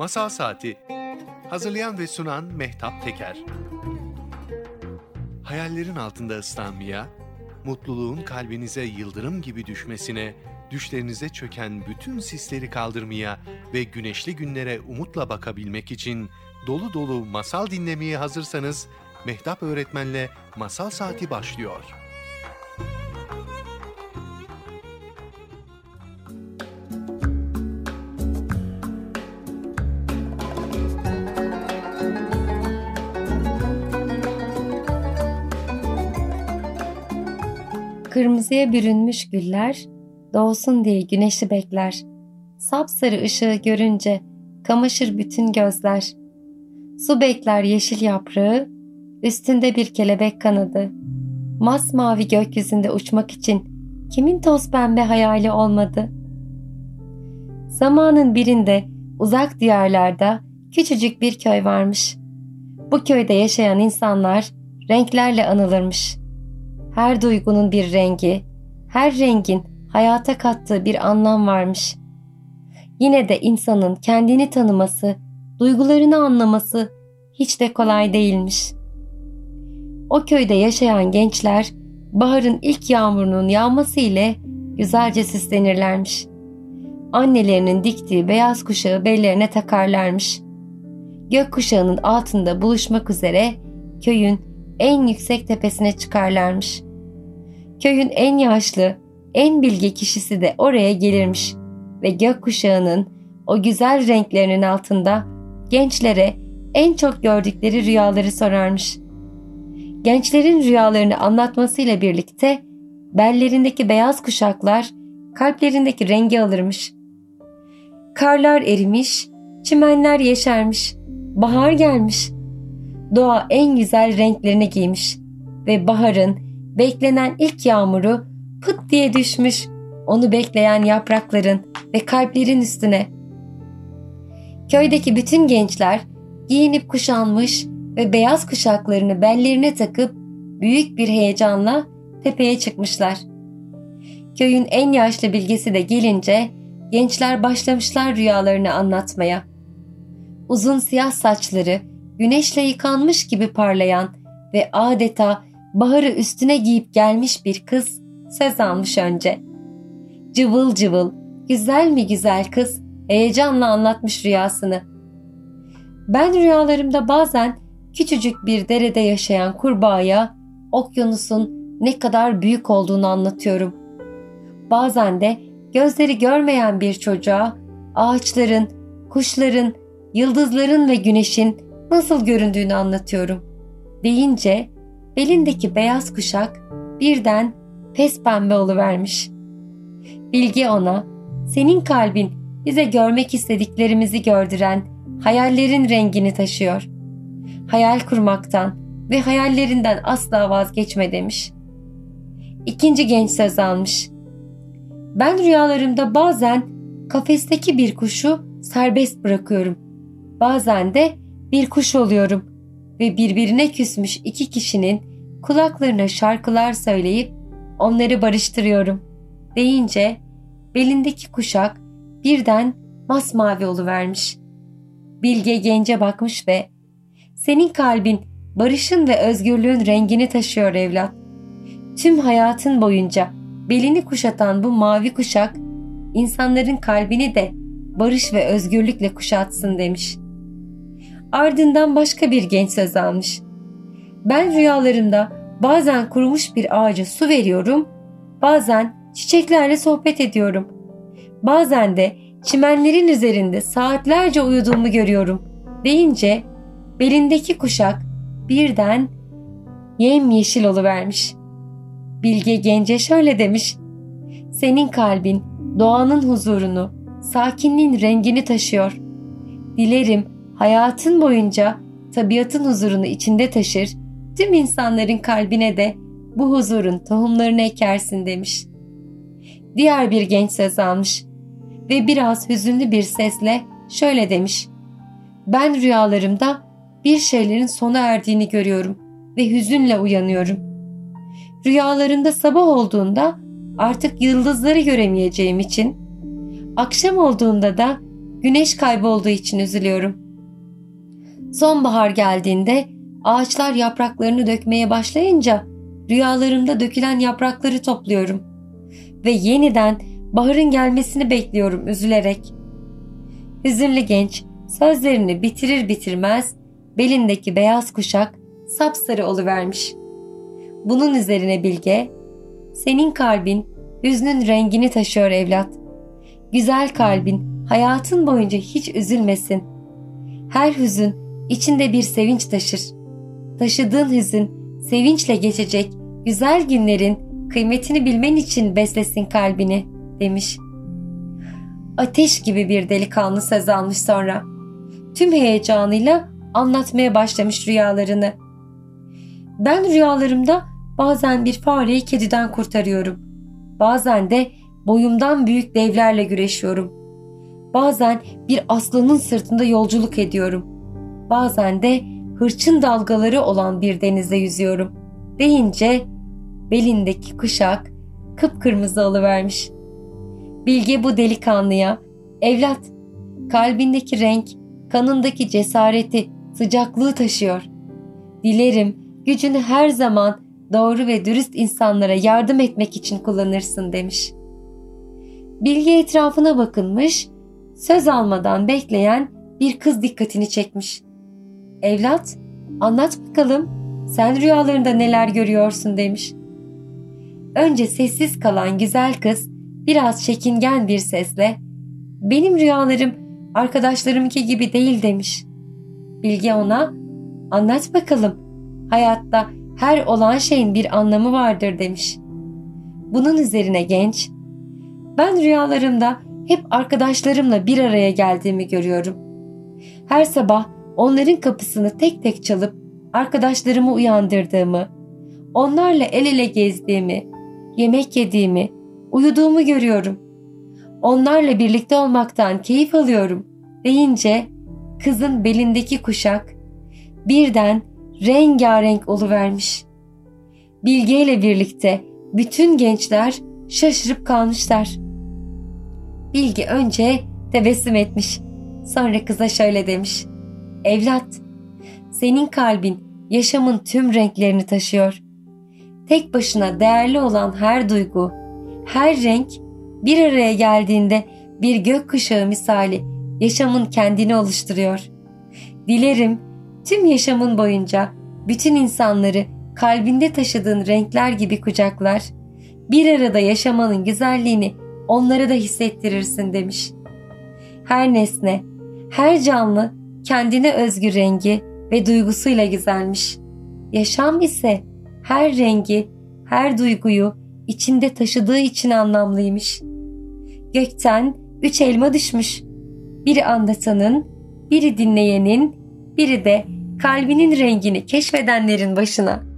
Masal Saati Hazırlayan ve sunan Mehtap Teker Hayallerin altında ıslanmaya, mutluluğun kalbinize yıldırım gibi düşmesine, düşlerinize çöken bütün sisleri kaldırmaya ve güneşli günlere umutla bakabilmek için dolu dolu masal dinlemeye hazırsanız Mehtap Öğretmen'le Masal Saati başlıyor. Kırmızıya bürünmüş güller, doğsun diye güneşi bekler. Sapsarı ışığı görünce kamaşır bütün gözler. Su bekler yeşil yaprağı, üstünde bir kelebek kanadı. Masmavi gökyüzünde uçmak için kimin toz pembe hayali olmadı? Zamanın birinde uzak diyarlarda küçücük bir köy varmış. Bu köyde yaşayan insanlar renklerle anılırmış. Her duygunun bir rengi, her rengin hayata kattığı bir anlam varmış. Yine de insanın kendini tanıması, duygularını anlaması hiç de kolay değilmiş. O köyde yaşayan gençler baharın ilk yağmurunun yağması ile güzelce süslenirlermiş. Annelerinin diktiği beyaz kuşağı bellerine takarlarmış. Gök kuşağının altında buluşmak üzere köyün en yüksek tepesine çıkarlarmış. Köyün en yaşlı, en bilge kişisi de oraya gelirmiş ve gökkuşağının o güzel renklerinin altında gençlere en çok gördükleri rüyaları sorarmış. Gençlerin rüyalarını anlatmasıyla birlikte bellerindeki beyaz kuşaklar kalplerindeki rengi alırmış. Karlar erimiş, çimenler yeşermiş, bahar gelmiş. Doğa en güzel renklerini giymiş ve baharın beklenen ilk yağmuru pıt diye düşmüş onu bekleyen yaprakların ve kalplerin üstüne. Köydeki bütün gençler giyinip kuşanmış ve beyaz kuşaklarını bellerine takıp büyük bir heyecanla tepeye çıkmışlar. Köyün en yaşlı bilgisi de gelince gençler başlamışlar rüyalarını anlatmaya. Uzun siyah saçları güneşle yıkanmış gibi parlayan ve adeta baharı üstüne giyip gelmiş bir kız söz almış önce. Cıvıl cıvıl, güzel mi güzel kız heyecanla anlatmış rüyasını. Ben rüyalarımda bazen küçücük bir derede yaşayan kurbağaya okyanusun ne kadar büyük olduğunu anlatıyorum. Bazen de gözleri görmeyen bir çocuğa ağaçların, kuşların, yıldızların ve güneşin nasıl göründüğünü anlatıyorum. Deyince belindeki beyaz kuşak birden pes pembe oluvermiş. Bilge ona, senin kalbin bize görmek istediklerimizi gördüren hayallerin rengini taşıyor. Hayal kurmaktan ve hayallerinden asla vazgeçme demiş. İkinci genç söz almış. Ben rüyalarımda bazen kafesteki bir kuşu serbest bırakıyorum. Bazen de bir kuş oluyorum ve birbirine küsmüş iki kişinin kulaklarına şarkılar söyleyip onları barıştırıyorum deyince belindeki kuşak birden masmavi oluvermiş. Bilge gence bakmış ve senin kalbin barışın ve özgürlüğün rengini taşıyor evlat. Tüm hayatın boyunca belini kuşatan bu mavi kuşak insanların kalbini de barış ve özgürlükle kuşatsın demiş. Ardından başka bir genç söz almış. Ben rüyalarımda bazen kurumuş bir ağaca su veriyorum, bazen çiçeklerle sohbet ediyorum. Bazen de çimenlerin üzerinde saatlerce uyuduğumu görüyorum deyince belindeki kuşak birden yemyeşil oluvermiş. Bilge Gence şöyle demiş. Senin kalbin doğanın huzurunu, sakinliğin rengini taşıyor. Dilerim hayatın boyunca tabiatın huzurunu içinde taşır, tüm insanların kalbine de bu huzurun tohumlarını ekersin demiş. Diğer bir genç söz almış ve biraz hüzünlü bir sesle şöyle demiş. Ben rüyalarımda bir şeylerin sona erdiğini görüyorum ve hüzünle uyanıyorum. Rüyalarında sabah olduğunda artık yıldızları göremeyeceğim için, akşam olduğunda da güneş kaybolduğu için üzülüyorum. Sonbahar geldiğinde ağaçlar yapraklarını dökmeye başlayınca rüyalarımda dökülen yaprakları topluyorum ve yeniden baharın gelmesini bekliyorum üzülerek. Hüzünlü genç sözlerini bitirir bitirmez belindeki beyaz kuşak sapsarı oluvermiş. Bunun üzerine Bilge, senin kalbin hüznün rengini taşıyor evlat. Güzel kalbin hayatın boyunca hiç üzülmesin. Her hüzün içinde bir sevinç taşır. Taşıdığın hüzün sevinçle geçecek güzel günlerin kıymetini bilmen için beslesin kalbini demiş. Ateş gibi bir delikanlı söz almış sonra. Tüm heyecanıyla anlatmaya başlamış rüyalarını. Ben rüyalarımda bazen bir fareyi kediden kurtarıyorum. Bazen de boyumdan büyük devlerle güreşiyorum. Bazen bir aslanın sırtında yolculuk ediyorum. Bazen de hırçın dalgaları olan bir denizde yüzüyorum. Deyince belindeki kuşak kıpkırmızı alıvermiş. Bilge bu delikanlıya, evlat, kalbindeki renk, kanındaki cesareti, sıcaklığı taşıyor. Dilerim gücünü her zaman doğru ve dürüst insanlara yardım etmek için kullanırsın demiş. Bilge etrafına bakınmış, söz almadan bekleyen bir kız dikkatini çekmiş. Evlat, anlat bakalım, sen rüyalarında neler görüyorsun demiş. Önce sessiz kalan güzel kız biraz çekingen bir sesle benim rüyalarım arkadaşlarımki gibi değil demiş. Bilge ona anlat bakalım hayatta her olan şeyin bir anlamı vardır demiş. Bunun üzerine genç ben rüyalarımda hep arkadaşlarımla bir araya geldiğimi görüyorum. Her sabah onların kapısını tek tek çalıp arkadaşlarımı uyandırdığımı, onlarla el ele gezdiğimi, yemek yediğimi, uyuduğumu görüyorum. Onlarla birlikte olmaktan keyif alıyorum deyince kızın belindeki kuşak birden rengarenk oluvermiş. Bilge ile birlikte bütün gençler şaşırıp kalmışlar. Bilge önce tebessüm etmiş. Sonra kıza şöyle demiş. Evlat, senin kalbin yaşamın tüm renklerini taşıyor. Tek başına değerli olan her duygu, her renk bir araya geldiğinde bir gökkuşağı misali yaşamın kendini oluşturuyor. Dilerim tüm yaşamın boyunca bütün insanları kalbinde taşıdığın renkler gibi kucaklar, bir arada yaşamanın güzelliğini onlara da hissettirirsin demiş. Her nesne, her canlı kendine özgü rengi ve duygusuyla güzelmiş. Yaşam ise her rengi, her duyguyu içinde taşıdığı için anlamlıymış. Gökten üç elma düşmüş. Biri anlatanın, biri dinleyenin, biri de kalbinin rengini keşfedenlerin başına.''